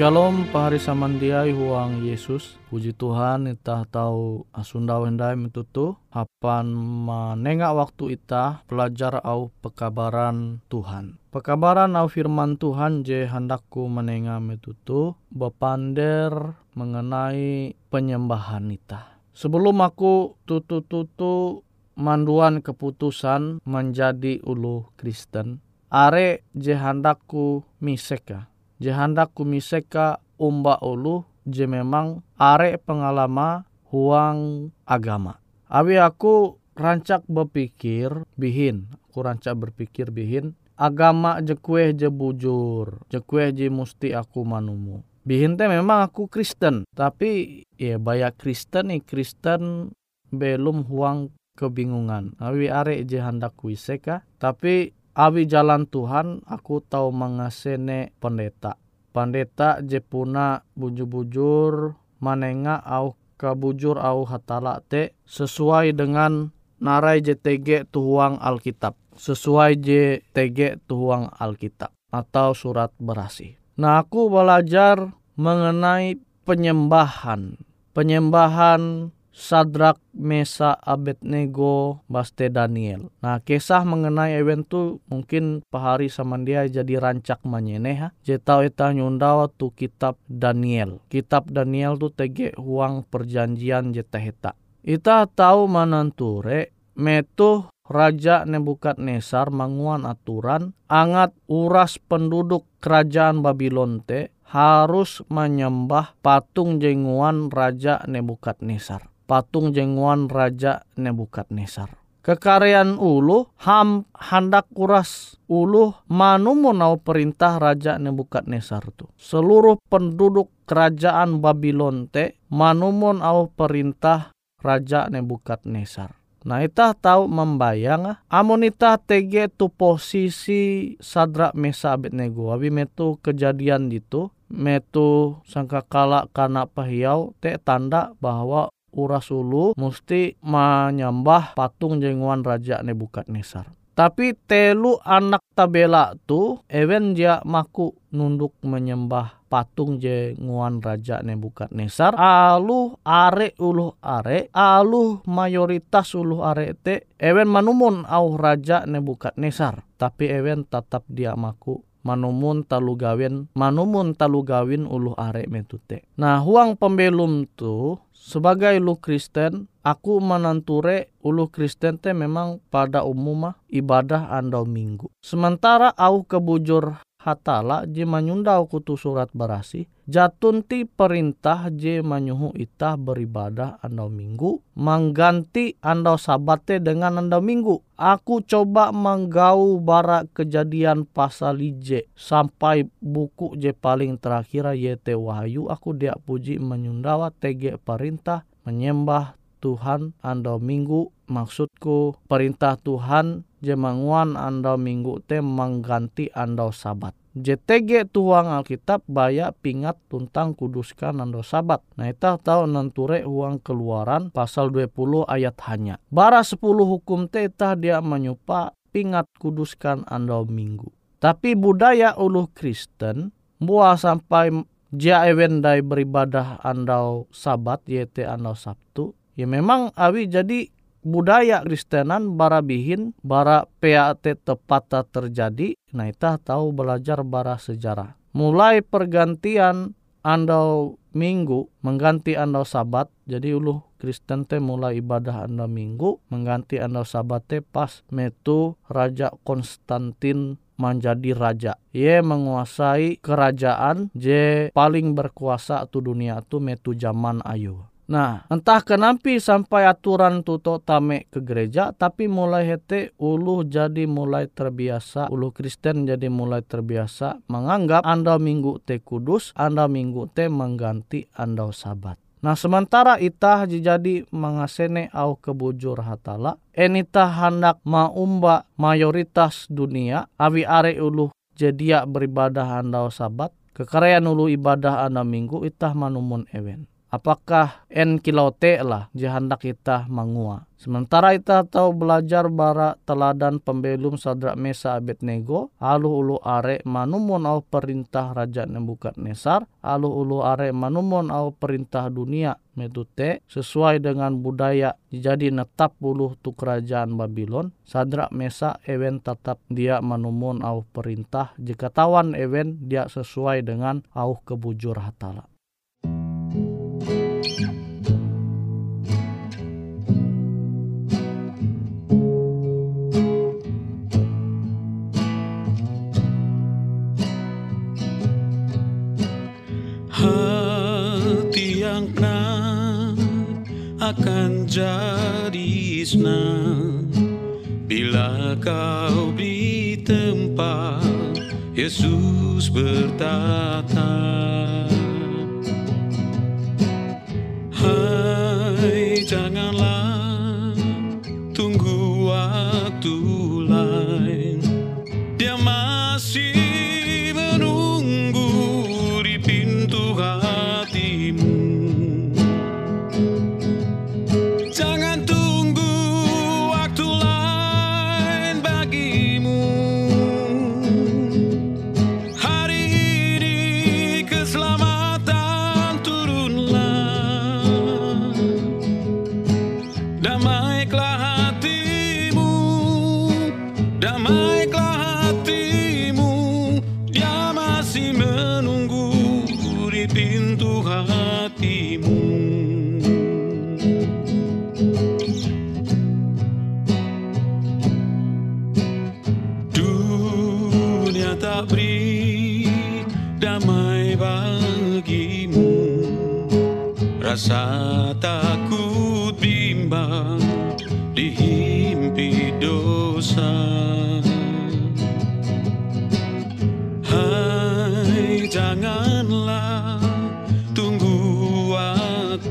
Shalom pahari samandiai huang Yesus. Puji Tuhan itah tahu asunda wendai metutu. Hapan menengak waktu itah pelajar au pekabaran Tuhan. Pekabaran au firman Tuhan je handakku menengah metutu. Bepander mengenai penyembahan itah. Sebelum aku tutu-tutu manduan keputusan menjadi ulu Kristen. Are je handakku miseka Jehandak kumiseka umba ulu je memang are pengalama huang agama. Abi aku rancak berpikir bihin, aku rancak berpikir bihin agama je kue je bujur, je kue je musti aku manumu. Bihin teh memang aku Kristen, tapi ya banyak Kristen nih Kristen belum huang kebingungan. Abi are je hendak kuiseka, tapi Abi jalan Tuhan aku tahu mengasene pendeta. Pendeta jepuna bujur-bujur manenga au kabujur au hatala te sesuai dengan narai JTG tuhuang Alkitab. Sesuai JTG tuhuang Alkitab atau surat berasi. Nah aku belajar mengenai penyembahan. Penyembahan Sadrak, Mesa, Abednego, Baste, Daniel. Nah, kisah mengenai event tu mungkin pahari sama dia jadi rancak manyeneh ha. Jetau eta nyundawa tu kitab Daniel. Kitab Daniel tu tege huang perjanjian jeta heta. Ita tahu mananture metu Raja Nebukadnesar manguan aturan angat uras penduduk kerajaan Babylon te harus menyembah patung jenguan Raja Nebukadnesar patung jenguan Raja Nebukadnesar. Kekaryaan ulu ham handak kuras ulu manu nau perintah Raja Nebukadnesar tu. Seluruh penduduk kerajaan Babylon te manumon au perintah Raja Nebukadnesar. Nah ita tahu membayang ah. amun ita tege tu posisi Sadra Mesa Abednego abi metu kejadian itu metu sangka kala karena pahiau te tanda bahwa uras ulu mesti menyembah patung jenguan Raja Nebukadnesar. Tapi telu anak tabela tu ewen dia maku nunduk menyembah patung jenguan Raja Nebukadnesar. Alu are ulu are, alu mayoritas ulu are te ewen manumun au Raja Nebukadnesar. Tapi ewen tetap dia maku manumun talu gawin manumun talu gawin ulu are metute. Nah huang pembelum tu sebagai ulu Kristen, aku menanture ulu Kristen teh memang pada umumah ibadah andau minggu. Sementara au kebujur hatala je manyundau kutu surat berasi jatunti perintah je manyuhu itah beribadah andau minggu mengganti andau sabate dengan andau minggu. Aku coba menggau bara kejadian pasal ije sampai buku je paling terakhir yete wahyu. Aku dia puji menyundawa tege perintah menyembah Tuhan andau minggu maksudku perintah Tuhan jemanguan andau minggu te mengganti andau sabat. JTG tuang Alkitab baya pingat tentang kuduskan andau sabat. Nah itu tahu nanture uang keluaran pasal 20 ayat hanya. Bara 10 hukum te itah dia menyupa pingat kuduskan andau minggu. Tapi budaya ulu Kristen buah sampai jia dai beribadah andau sabat yaitu andau Sabtu. Ya memang awi jadi budaya Kristenan bara bihin bara PAT tepat terjadi nah kita tahu belajar bara sejarah mulai pergantian andau minggu mengganti andau sabat jadi ulu Kristen teh mulai ibadah andau minggu mengganti andau sabat teh pas metu Raja Konstantin menjadi raja. Ia menguasai kerajaan je paling berkuasa tu dunia tu metu zaman ayu. Nah, entah kenapa sampai aturan tuto tame ke gereja, tapi mulai hete ulu jadi mulai terbiasa, ulu Kristen jadi mulai terbiasa menganggap anda minggu te kudus, anda minggu te mengganti anda sabat. Nah sementara itah jadi mengasene au kebujur hatala, enita hendak maumba mayoritas dunia, awi are ulu jadi beribadah anda sabat, kekayaan ulu ibadah anda minggu itah manumun ewen apakah en kilote lah jahandak kita mangua. Sementara kita tahu belajar bara teladan pembelum Sadrak Mesa Abednego, alu ulu are manumon au perintah Raja Nebukadnesar, alu ulu are manumon au perintah dunia metute sesuai dengan budaya jadi netap buluh tu kerajaan Babylon Sadrak Mesa ewen tetap dia manumon au perintah jika tawan ewen dia sesuai dengan au kebujur hatala.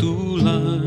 Waktu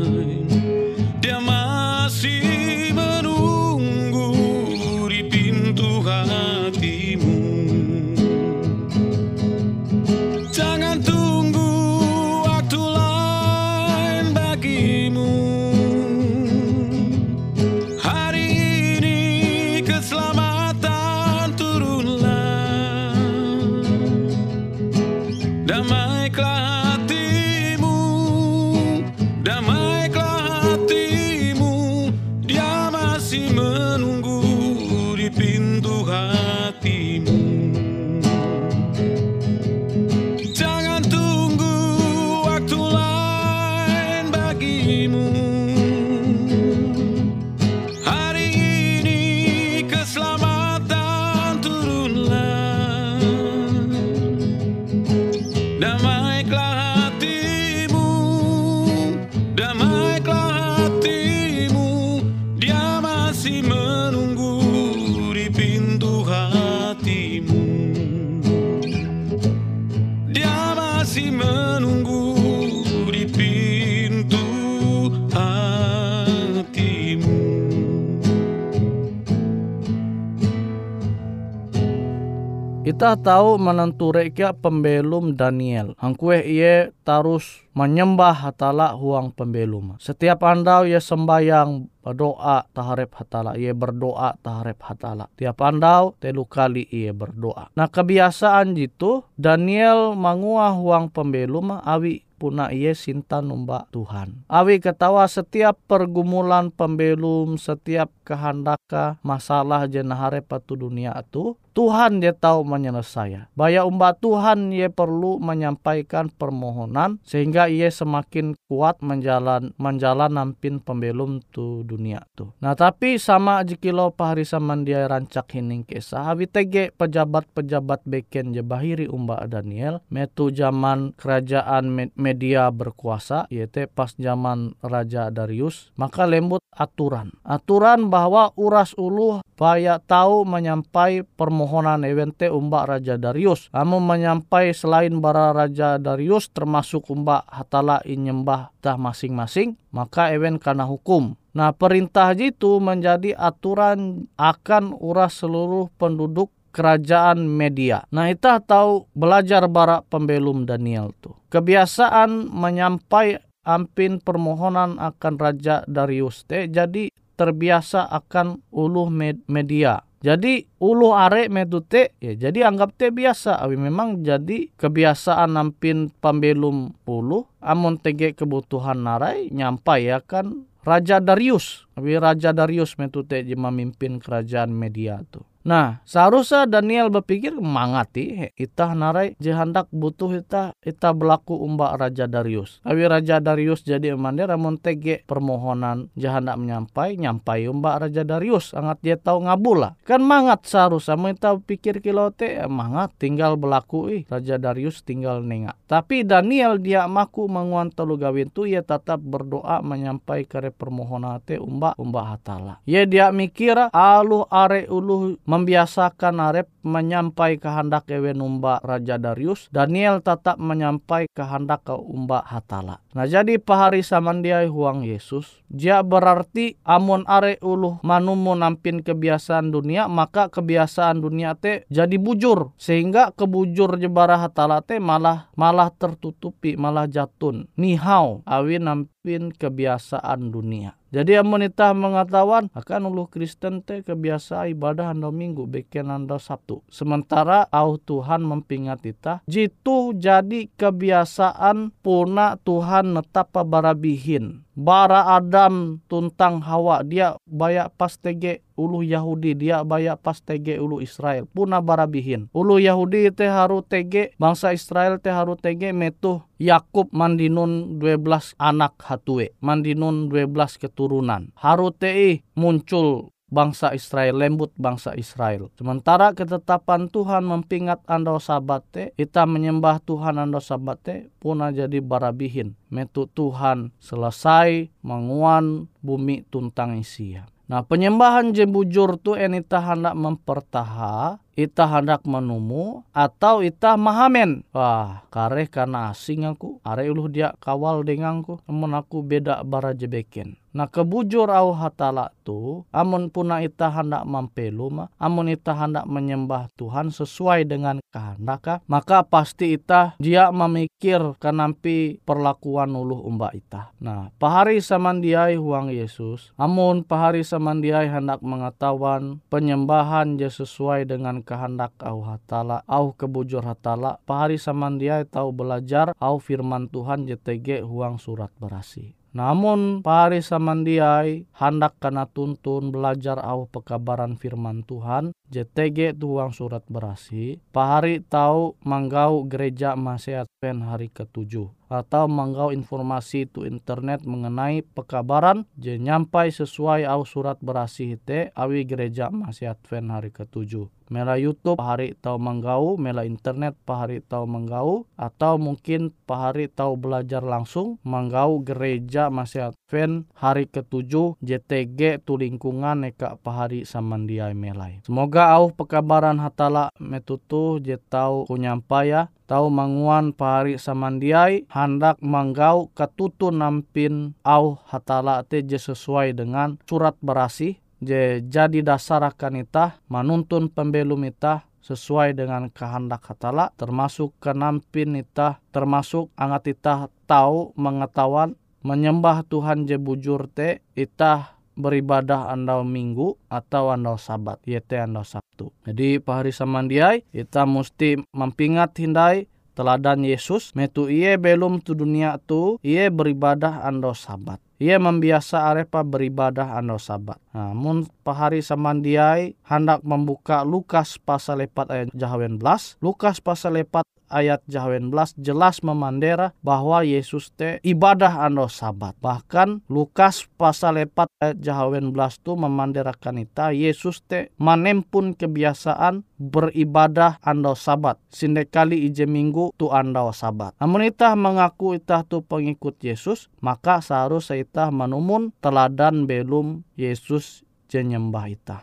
Kita tahu menentu rekia pembelum Daniel. Hangkue ia tarus menyembah hatala huang pembelum. Setiap andau ia sembayang berdoa taharep hatala. Ia berdoa taharep hatala. Tiap andau telu kali ia berdoa. Nah kebiasaan jitu Daniel mangua huang pembelum awi puna ia sinta numba Tuhan. Awi ketawa setiap pergumulan pembelum, setiap kehandaka masalah jenahare patu dunia itu, Tuhan dia tahu menyelesaikan. Baya umba Tuhan ia perlu menyampaikan permohonan sehingga ia semakin kuat menjalan menjalan nampin pembelum tu dunia tu. Nah tapi sama jikilo pahari saman dia rancak hining kisah habi tege pejabat-pejabat beken je bahiri umba Daniel metu zaman kerajaan me- media berkuasa yaitu pas zaman Raja Darius maka lembut aturan. Aturan bahwa uras ulu baya tahu menyampai permohonan evente umba Raja Darius. Namun menyampai selain bara Raja Darius termasuk umba hatala inyembah tah masing-masing maka event karena hukum. Nah perintah itu menjadi aturan akan uras seluruh penduduk kerajaan media. Nah kita tahu belajar bara pembelum Daniel tuh. Kebiasaan menyampai ampin permohonan akan Raja Darius te jadi terbiasa akan uluh med media. Jadi ulu are metute ya jadi anggap te biasa awi memang jadi kebiasaan ampin pambelum ulu amon tege kebutuhan narai nyampai ya kan Raja Darius. Awi Raja Darius metute memimpin kerajaan media tuh. Nah, seharusnya Daniel berpikir mangati itah narai jehandak butuh ita ita berlaku umba Raja Darius. Awi Raja Darius jadi emandir ramun tege permohonan jahandak menyampai nyampai umba Raja Darius angat dia tahu ngabula. Kan mangat seharusnya mau ita pikir kilote eh, mangat tinggal berlaku ih Raja Darius tinggal nengak. Tapi Daniel dia maku menguan telu gawin tu ia tetap berdoa menyampai kare permohonan te umba umba hatala. Ia dia mikir alu are ulu membiasakan Arep menyampai kehendak ewe numba Raja Darius, Daniel tetap menyampai kehendak ke umba Hatala. Nah jadi pahari samandiai huang Yesus, dia berarti amun are uluh manumu nampin kebiasaan dunia, maka kebiasaan dunia te jadi bujur. Sehingga kebujur jebara Hatala te malah malah tertutupi, malah jatun. Nihau awi nampin kebiasaan dunia. Jadi amun itah mengatakan akan ulu Kristen teh kebiasa ibadah anda minggu bikin anda Sabtu. Sementara au Tuhan mempingat kita jitu jadi kebiasaan puna Tuhan netapa barabihin bara Adam tuntang Hawa dia bayak pas tege ulu Yahudi dia bayak pas tege ulu Israel. Puna barabihin ulu Yahudi teh haru tege bangsa Israel teh haru tege metu Yakub mandinun 12 anak hatue mandinun 12 keturunan. Haru tei muncul bangsa Israel, lembut bangsa Israel. Sementara ketetapan Tuhan mempingat anda sabate, kita menyembah Tuhan anda sabate, puna jadi barabihin. Metu Tuhan selesai menguan bumi tuntang isia. Nah penyembahan jembujur tu enita hendak mempertaha ita hendak menumu atau ita mahamen. Wah, kare karena asing aku. Are uluh dia kawal denganku. Namun aku beda bara jebeken. Nah kebujur au hatala tu, amun puna ita hendak mampelu mah, amun ita hendak menyembah Tuhan sesuai dengan kehendak maka pasti ita dia memikir kenampi perlakuan uluh umba ita. Nah, pahari samandiai huang Yesus, amun pahari samandiai hendak mengetahuan penyembahan je sesuai dengan kehendak au hatala, au kebujur hatala, pahari samandiai tahu belajar au firman Tuhan JTG huang surat berasi. Namun pari samandiai hendak kena tuntun belajar au pekabaran firman Tuhan JTG tuang surat berasi pahari tahu manggau gereja masih pen hari ketujuh atau manggau informasi itu internet mengenai pekabaran je nyampai sesuai au surat berasi te awi gereja masih Advent hari ketujuh. Mela YouTube pahari tahu menggau, mela internet pahari tahu menggau, atau mungkin pahari tahu belajar langsung menggau gereja masih Advent hari ketujuh JTG tu lingkungan neka pahari samandiai melai. Semoga au pekabaran hatala metutu jetau kunyampaya tahu manguan pahari samandiai hendak manggau ketutu nampin au hatala te sesuai dengan surat berasi je jadi dasar akan itah manuntun pembelum itah sesuai dengan kehendak hatala termasuk kenampin itah termasuk angat itah tahu mengetahuan menyembah Tuhan je bujur te itah beribadah andau minggu atau andau sabat yaitu andau sabtu jadi pahari samandiai kita mesti mempingat hindai teladan Yesus metu iye belum tu dunia tu iye beribadah ando sabat ia membiasa arepa beribadah ando sabat. Namun pahari samandiai hendak membuka Lukas pasal lepat ayat jahawen belas. Lukas pasal lepat ayat jahawen belas jelas memandera bahwa Yesus te ibadah ando sabat. Bahkan Lukas pasal lepat ayat jahawen belas tu memanderakan ita Yesus te manempun kebiasaan beribadah ando sabat. Sindekali ije minggu tu ando sabat. Namun ita mengaku ita tu pengikut Yesus, maka seharusnya ita menumun teladan belum Yesus jenyembah ita.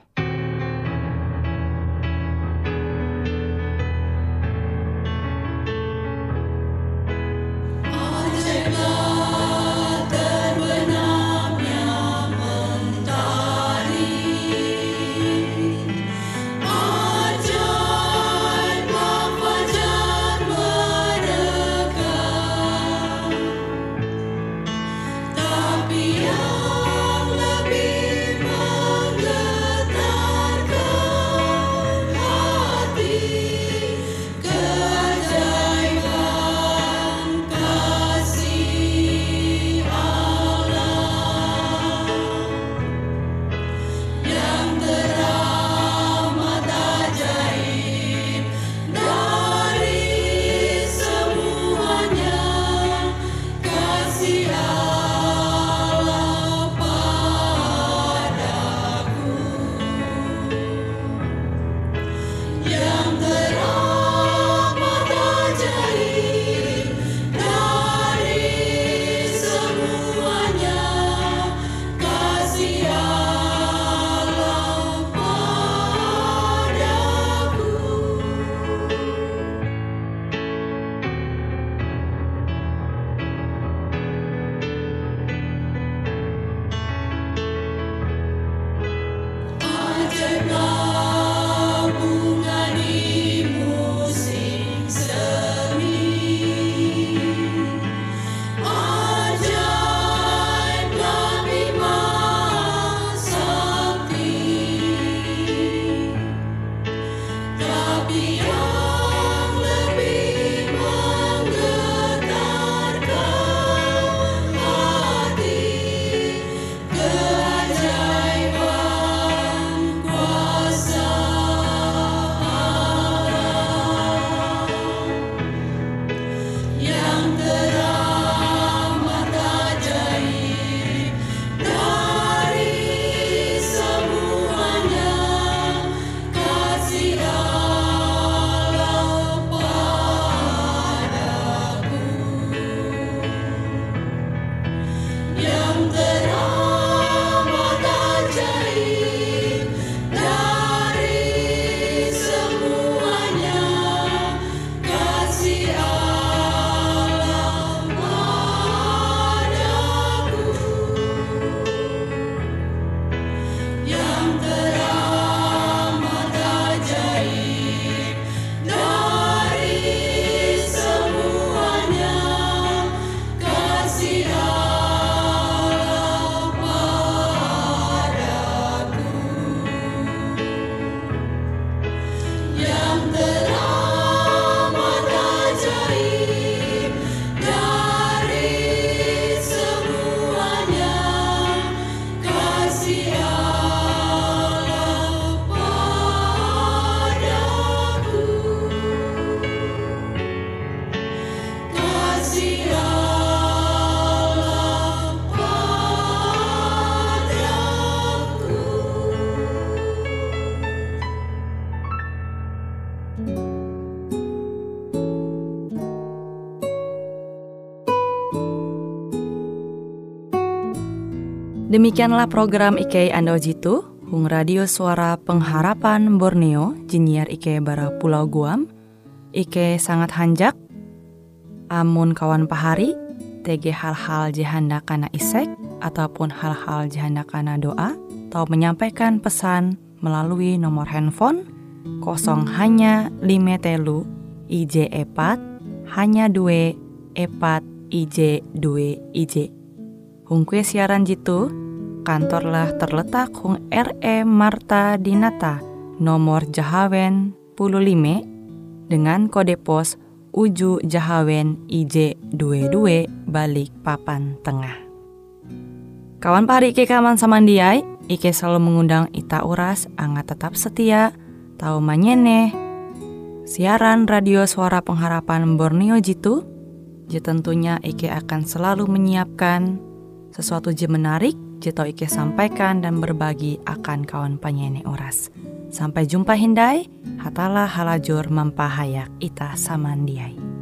Demikianlah program IK Ando Jitu, Hung Radio Suara Pengharapan Borneo, Jinier IK Bara Pulau Guam, IK sangat hanjak, amun kawan pahari, TG hal-hal jihanda kana isek, ataupun hal-hal jihanda kana doa, atau menyampaikan pesan melalui nomor handphone kosong hanya lima telu IJ epat hanya dua epat IJ dua IJ. Hung kue siaran jitu, kantorlah terletak Hung RE Marta Dinata, nomor Jahawen 15, dengan kode pos Uju Jahawen IJ22 balik papan tengah. Kawan pari Ike kaman samandiai, Ike selalu mengundang Ita Uras, angga tetap setia, tahu manyene, siaran radio suara pengharapan Borneo Jitu, je tentunya Ike akan selalu menyiapkan sesuatu je menarik, je tau Ike sampaikan dan berbagi akan kawan penyanyi oras. Sampai jumpa Hindai, hatalah halajur mempahayak ita samandiai.